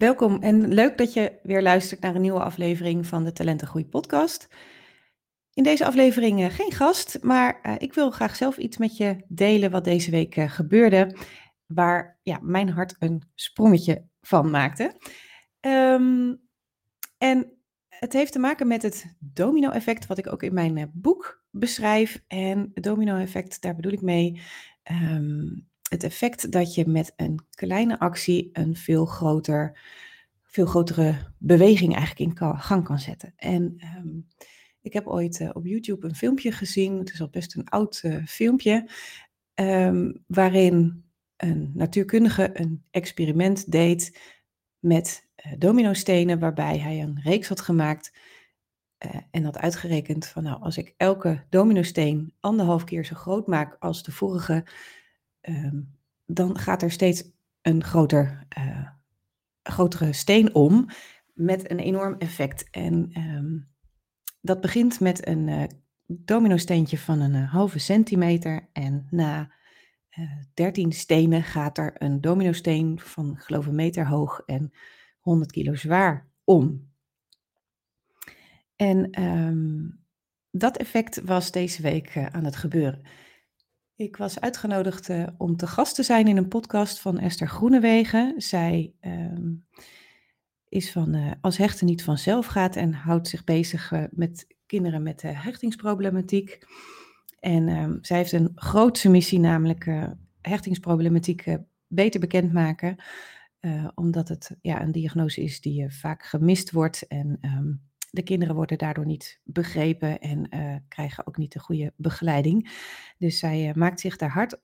Welkom en leuk dat je weer luistert naar een nieuwe aflevering van de Talentengroei podcast. In deze aflevering uh, geen gast, maar uh, ik wil graag zelf iets met je delen wat deze week uh, gebeurde, waar ja, mijn hart een sprongetje van maakte. Um, en het heeft te maken met het domino-effect, wat ik ook in mijn boek beschrijf. En het domino-effect, daar bedoel ik mee um, het effect dat je met een kleine actie een veel, groter, veel grotere beweging eigenlijk in gang kan zetten. En um, ik heb ooit uh, op YouTube een filmpje gezien, het is al best een oud uh, filmpje, um, waarin een natuurkundige een experiment deed met uh, dominostenen, waarbij hij een reeks had gemaakt en had uitgerekend van nou, als ik elke dominosteen anderhalf keer zo groot maak als de vorige, um, dan gaat er steeds een groter, uh, grotere steen om met een enorm effect. En um, dat begint met een uh, dominosteentje van een uh, halve centimeter. En na 13 stenen gaat er een dominosteen van geloof een meter hoog en 100 kilo zwaar om. En um, dat effect was deze week aan het gebeuren. Ik was uitgenodigd uh, om te gast te zijn in een podcast van Esther Groenewegen. Zij um, is van uh, Als hechten niet vanzelf gaat en houdt zich bezig uh, met kinderen met hechtingsproblematiek. En um, zij heeft een grootse missie, namelijk hechtingsproblematiek beter bekendmaken. omdat het ja, een diagnose is die vaak gemist wordt en um, de kinderen worden daardoor niet begrepen en uh, krijgen ook niet de goede begeleiding. Dus zij uh, maakt zich daar hard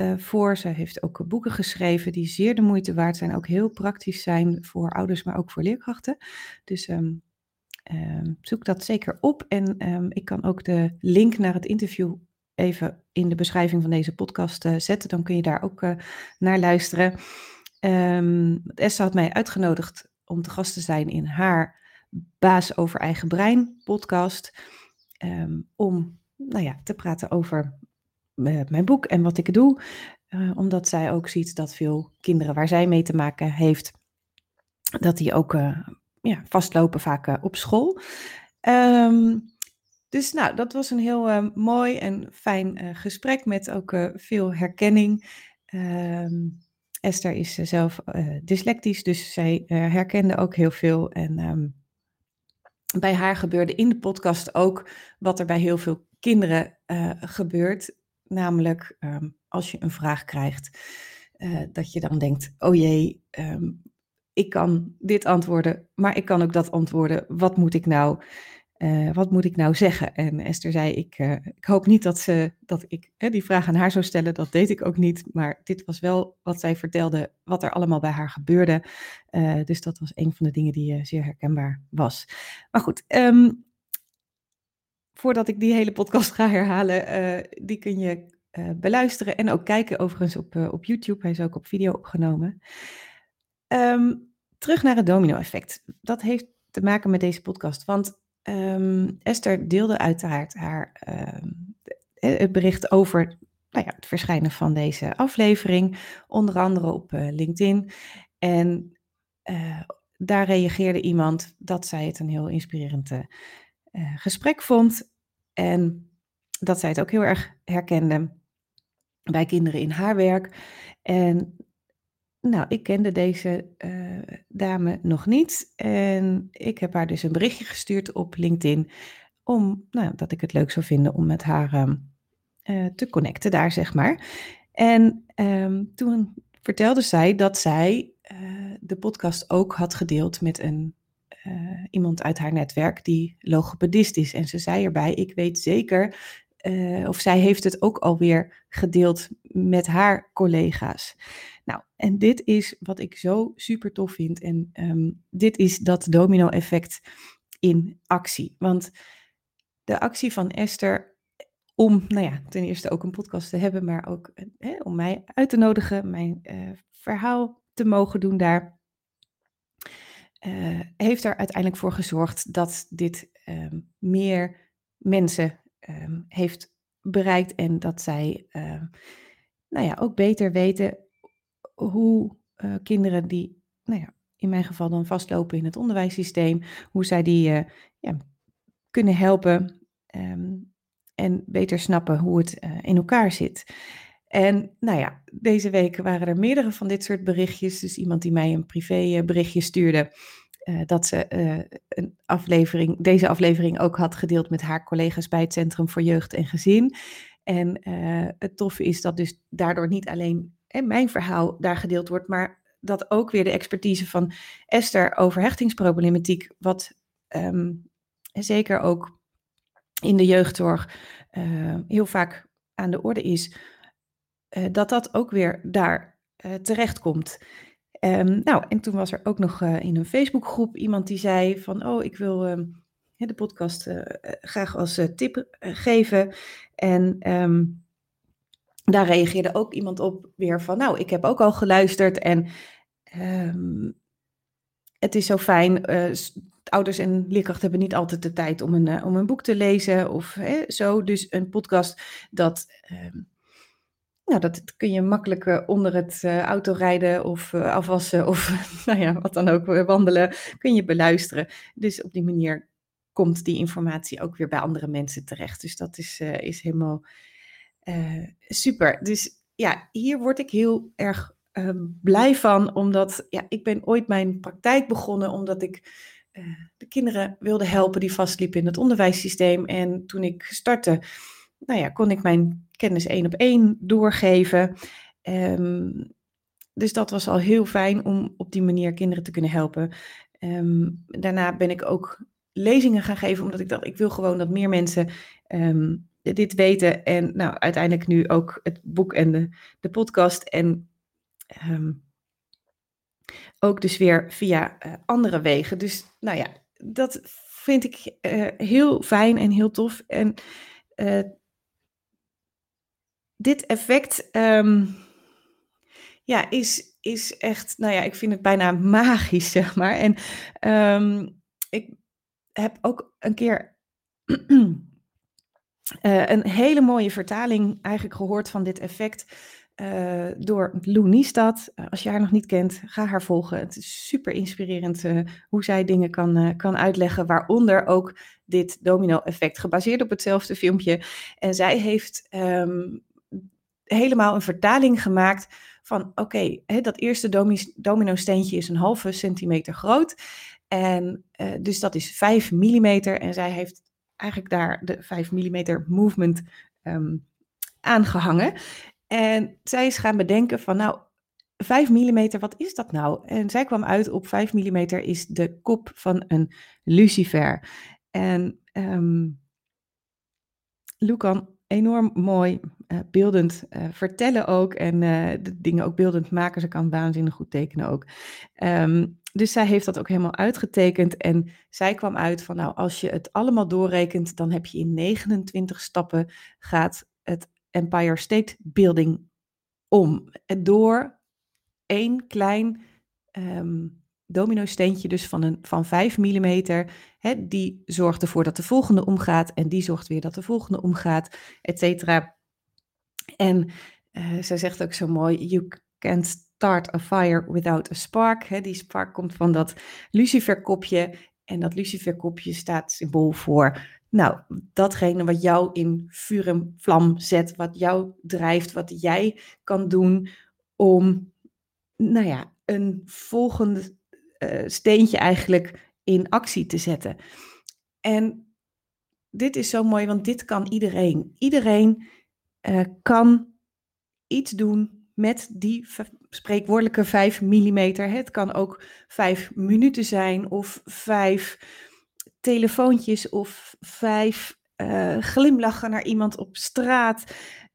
uh, voor. Zij heeft ook boeken geschreven die zeer de moeite waard zijn, ook heel praktisch zijn voor ouders, maar ook voor leerkrachten. Dus um, zoek dat zeker op. En um, ik kan ook de link naar het interview even in de beschrijving van deze podcast zetten. Dan kun je daar ook naar luisteren. Um, Esther had mij uitgenodigd om te gast te zijn in haar Baas over Eigen Brein podcast. Um, om nou ja, te praten over uh, mijn boek en wat ik doe. Uh, omdat zij ook ziet dat veel kinderen waar zij mee te maken heeft, dat die ook uh, ja, vastlopen vaak op school. Um, dus nou, dat was een heel mooi en fijn gesprek met ook veel herkenning. Um, Esther is zelf dyslectisch, dus zij herkende ook heel veel. En bij haar gebeurde in de podcast ook wat er bij heel veel kinderen uh, gebeurt. Namelijk um, als je een vraag krijgt, uh, dat je dan denkt: oh jee, um, ik kan dit antwoorden, maar ik kan ook dat antwoorden. Wat moet ik nou? Uh, wat moet ik nou zeggen? En Esther zei, ik, uh, ik hoop niet dat, ze, dat ik die vraag aan haar zou stellen. Dat deed ik ook niet. Maar dit was wel wat zij vertelde, wat er allemaal bij haar gebeurde. Uh, dus dat was een van de dingen die zeer herkenbaar was. Maar goed, um, voordat ik die hele podcast ga herhalen, die kun je beluisteren en ook kijken overigens op, op YouTube. Hij is ook op video opgenomen. Um, terug naar het domino-effect. Dat heeft te maken met deze podcast, want Um, Esther deelde uiteraard haar, uh, het bericht over nou ja, het verschijnen van deze aflevering, onder andere op uh, LinkedIn. En uh, daar reageerde iemand dat zij het een heel inspirerend gesprek vond. En dat zij het ook heel erg herkende bij kinderen in haar werk. En nou, ik kende deze uh, dame nog niet en ik heb haar dus een berichtje gestuurd op LinkedIn om, nou, dat ik het leuk zou vinden om met haar um, uh, te connecten daar, zeg maar. En um, toen vertelde zij dat zij uh, de podcast ook had gedeeld met een, iemand uit haar netwerk die logopedist is. En ze zei erbij, ik weet zeker, of zij heeft het ook alweer gedeeld met haar collega's. Nou, en dit is wat ik zo super tof vind. En um, dit is dat domino-effect in actie. Want de actie van Esther om, nou ja, ten eerste ook een podcast te hebben, maar ook hè, om mij uit te nodigen, mijn uh, verhaal te mogen doen daar, heeft er uiteindelijk voor gezorgd dat dit um, meer mensen um, heeft bereikt en dat zij, uh, nou ja, ook beter weten hoe uh, kinderen die nou ja, in mijn geval dan vastlopen in het onderwijssysteem, hoe zij die uh, ja, kunnen helpen um, en beter snappen hoe het uh, in elkaar zit. En nou ja, deze week waren er meerdere van dit soort berichtjes. Dus iemand die mij een privé berichtje stuurde. Uh, dat ze uh, een aflevering, deze aflevering ook had gedeeld met haar collega's bij het Centrum voor Jeugd en Gezin. En uh, het toffe is dat dus daardoor niet alleen mijn verhaal daar gedeeld wordt, maar dat ook weer de expertise van Esther over hechtingsproblematiek, wat um, zeker ook in de jeugdzorg heel vaak aan de orde is, dat dat ook weer daar terecht komt. Um, nou, en toen was er ook nog uh, in een Facebookgroep iemand die zei van, oh, ik wil uh, de podcast uh, graag als tip geven. En um, daar reageerde ook iemand op weer van, nou, ik heb ook al geluisterd en het is zo fijn. ouders en leerkrachten hebben niet altijd de tijd om een, om een boek te lezen of zo. Dus een podcast dat nou, dat kun je makkelijk uh, onder het uh, autorijden of uh, afwassen of nou ja, wat dan ook, wandelen, kun je beluisteren. Dus op die manier komt die informatie ook weer bij andere mensen terecht. Dus dat is, is helemaal super. Dus ja, hier word ik heel erg ehm, blij van, omdat ja, ik ben ooit mijn praktijk begonnen omdat ik de kinderen wilde helpen die vastliepen in het onderwijssysteem. En toen ik startte, nou ja, kon ik mijn kennis één op één doorgeven. Um, dus dat was al heel fijn om op die manier kinderen te kunnen helpen. Um, daarna ben ik ook lezingen gaan geven, omdat ik dacht, ik wil gewoon dat meer mensen um, dit weten. En nou, uiteindelijk nu ook het boek en de, de podcast. En ook dus weer via uh, andere wegen. Dus nou ja, dat vind ik uh, heel fijn en heel tof. En uh, dit effect um, ja, is, is echt, nou ja, ik vind het bijna magisch, zeg maar. En um, ik heb ook een keer uh, een hele mooie vertaling eigenlijk gehoord van dit effect. Uh, door Lou Niestad. Uh, als je haar nog niet kent, ga haar volgen. Het is super inspirerend hoe zij dingen kan, kan uitleggen, waaronder ook dit domino-effect, gebaseerd op hetzelfde filmpje. En zij heeft um, helemaal een vertaling gemaakt van oké, okay, dat eerste domino steentje is een halve centimeter groot. En uh, dus dat is 5 mm. En zij heeft eigenlijk daar de 5 mm movement um, aangehangen. En zij is gaan bedenken van nou, 5 mm, wat is dat nou? En zij kwam uit op 5 mm is de kop van een lucifer. En um, Lou kan enorm mooi uh, beeldend uh, vertellen ook. En uh, de dingen ook beeldend maken. Ze kan waanzinnig goed tekenen ook. Um, dus zij heeft dat ook helemaal uitgetekend. En zij kwam uit van, nou, als je het allemaal doorrekent, dan heb je in 29 stappen gaat het Empire State Building om. Door één klein um, domino-steentje dus van, een, van 5 mm, hè, die zorgt ervoor dat de volgende omgaat en die zorgt weer dat de volgende omgaat, et cetera. En uh, zij zegt ook zo mooi, you can't start a fire without a spark. Hè. Die spark komt van dat luciferkopje en dat luciferkopje staat symbool voor, nou, datgene wat jou in vuur en vlam zet, wat jou drijft, wat jij kan doen om, nou ja, een volgende uh, steentje eigenlijk in actie te zetten. En dit is zo mooi, want dit kan iedereen. Iedereen uh, kan iets doen met die spreekwoordelijke 5 mm. Het kan ook 5 minuten zijn of 5 telefoontjes of 5 uh, glimlachen naar iemand op straat.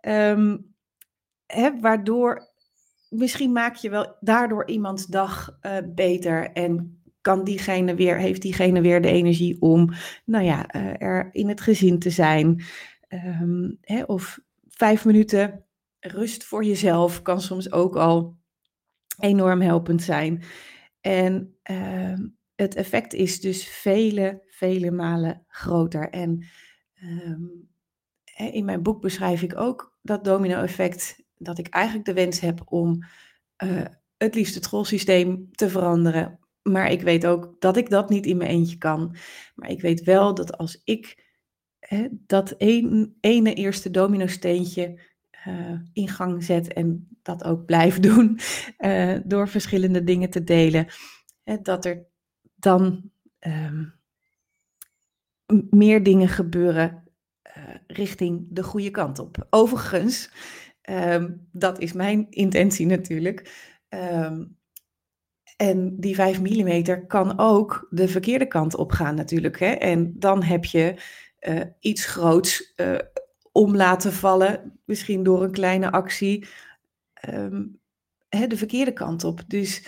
Um, hè, waardoor misschien maak je wel daardoor iemands dag uh, beter en kan diegene weer, heeft diegene weer de energie om, nou ja, uh, er in het gezin te zijn. Um, hè, of vijf minuten rust voor jezelf kan soms ook al enorm helpend zijn. En uh, het effect is dus vele, vele malen groter. En um, in mijn boek beschrijf ik ook dat domino-effect dat ik eigenlijk de wens heb om uh, het liefst het schoolsysteem te veranderen. Maar ik weet ook dat ik dat niet in mijn eentje kan. Maar ik weet wel dat als ik hè, dat een, ene eerste domino-steentje uh, in gang zet en dat ook blijf doen uh, door verschillende dingen te delen, hè, dat er dan um, meer dingen gebeuren richting de goede kant op. Overigens, um, dat is mijn intentie natuurlijk. Um, en die 5 mm kan ook de verkeerde kant op gaan natuurlijk. Hè? En dan heb je uh, iets groots uh, om laten vallen, misschien door een kleine actie, um, hè, de verkeerde kant op. Dus,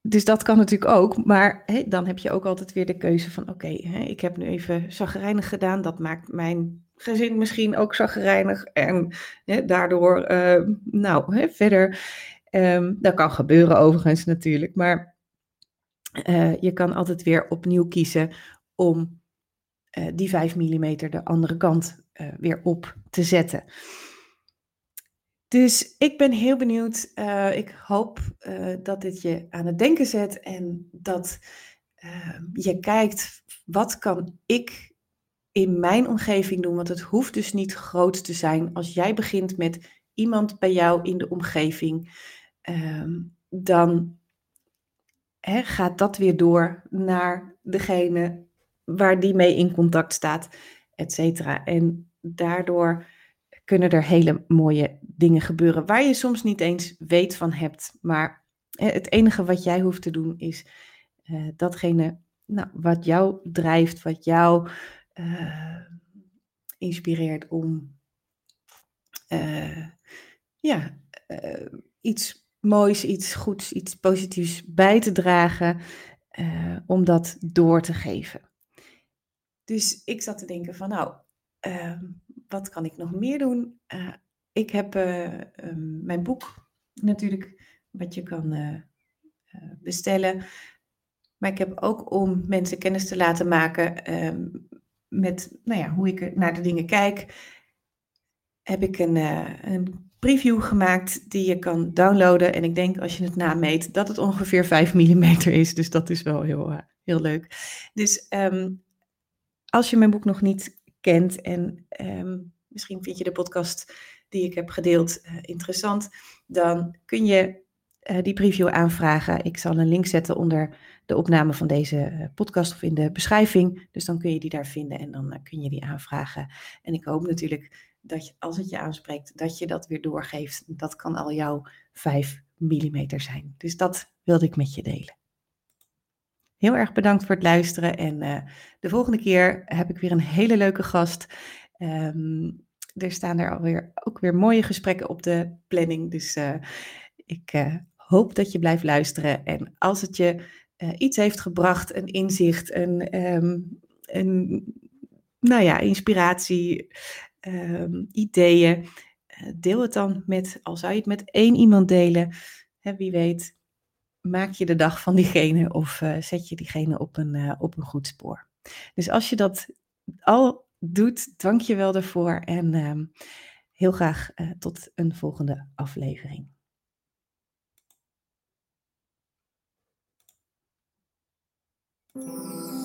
dus dat kan natuurlijk ook, maar hè, dan heb je ook altijd weer de keuze van oké, ik heb nu even zagrijnig gedaan, dat maakt mijn gezin misschien ook zagrijnig en daardoor, uh, nou, hè, verder, um, dat kan gebeuren overigens natuurlijk, maar uh, je kan altijd weer opnieuw kiezen om uh, die 5 mm de andere kant uh, weer op te zetten. Dus ik ben heel benieuwd. ik hoop dat dit je aan het denken zet en dat je kijkt, wat kan ik in mijn omgeving doen? Want het hoeft dus niet groot te zijn. Als jij begint met iemand bij jou in de omgeving, um, dan gaat dat weer door naar degene waar die mee in contact staat, et cetera. En daardoor kunnen er hele mooie dingen gebeuren waar je soms niet eens weet van hebt. Maar het enige wat jij hoeft te doen is uh, datgene nou, wat jou drijft, wat jou uh, inspireert om uh, ja, iets moois, iets goeds, iets positiefs bij te dragen, om dat door te geven. Dus ik zat te denken van nou, uh, wat kan ik nog meer doen? Ik heb um, mijn boek natuurlijk, wat je kan bestellen. Maar ik heb ook om mensen kennis te laten maken ehm, met nou ja, hoe ik naar de dingen kijk, heb ik een, een preview gemaakt die je kan downloaden. En ik denk als je het nameet dat het ongeveer 5 mm is. Dus dat is wel heel, uh, heel leuk. Dus um, als je mijn boek nog niet kent en um, misschien vind je de podcast die ik heb gedeeld uh, interessant, dan kun je uh, die preview aanvragen. Ik zal een link zetten onder de opname van deze podcast of in de beschrijving. Dus dan kun je die daar vinden en dan kun je die aanvragen. En ik hoop natuurlijk dat je, als het je aanspreekt, dat je dat weer doorgeeft. Dat kan al jouw 5 mm zijn. Dus dat wilde ik met je delen. Heel erg bedankt voor het luisteren. En de volgende keer heb ik weer een hele leuke gast. Um, er staan er alweer ook weer mooie gesprekken op de planning. Dus ik hoop dat je blijft luisteren. En als het je iets heeft gebracht, een inzicht, een, um, een nou ja, inspiratie, um, ideeën. Uh, deel het dan met, al zou je het met één iemand delen, hè, wie weet, maak je de dag van diegene of uh, zet je diegene op een, op een goed spoor. Dus als je dat al doet, dank je wel daarvoor en um, heel graag tot een volgende aflevering. Música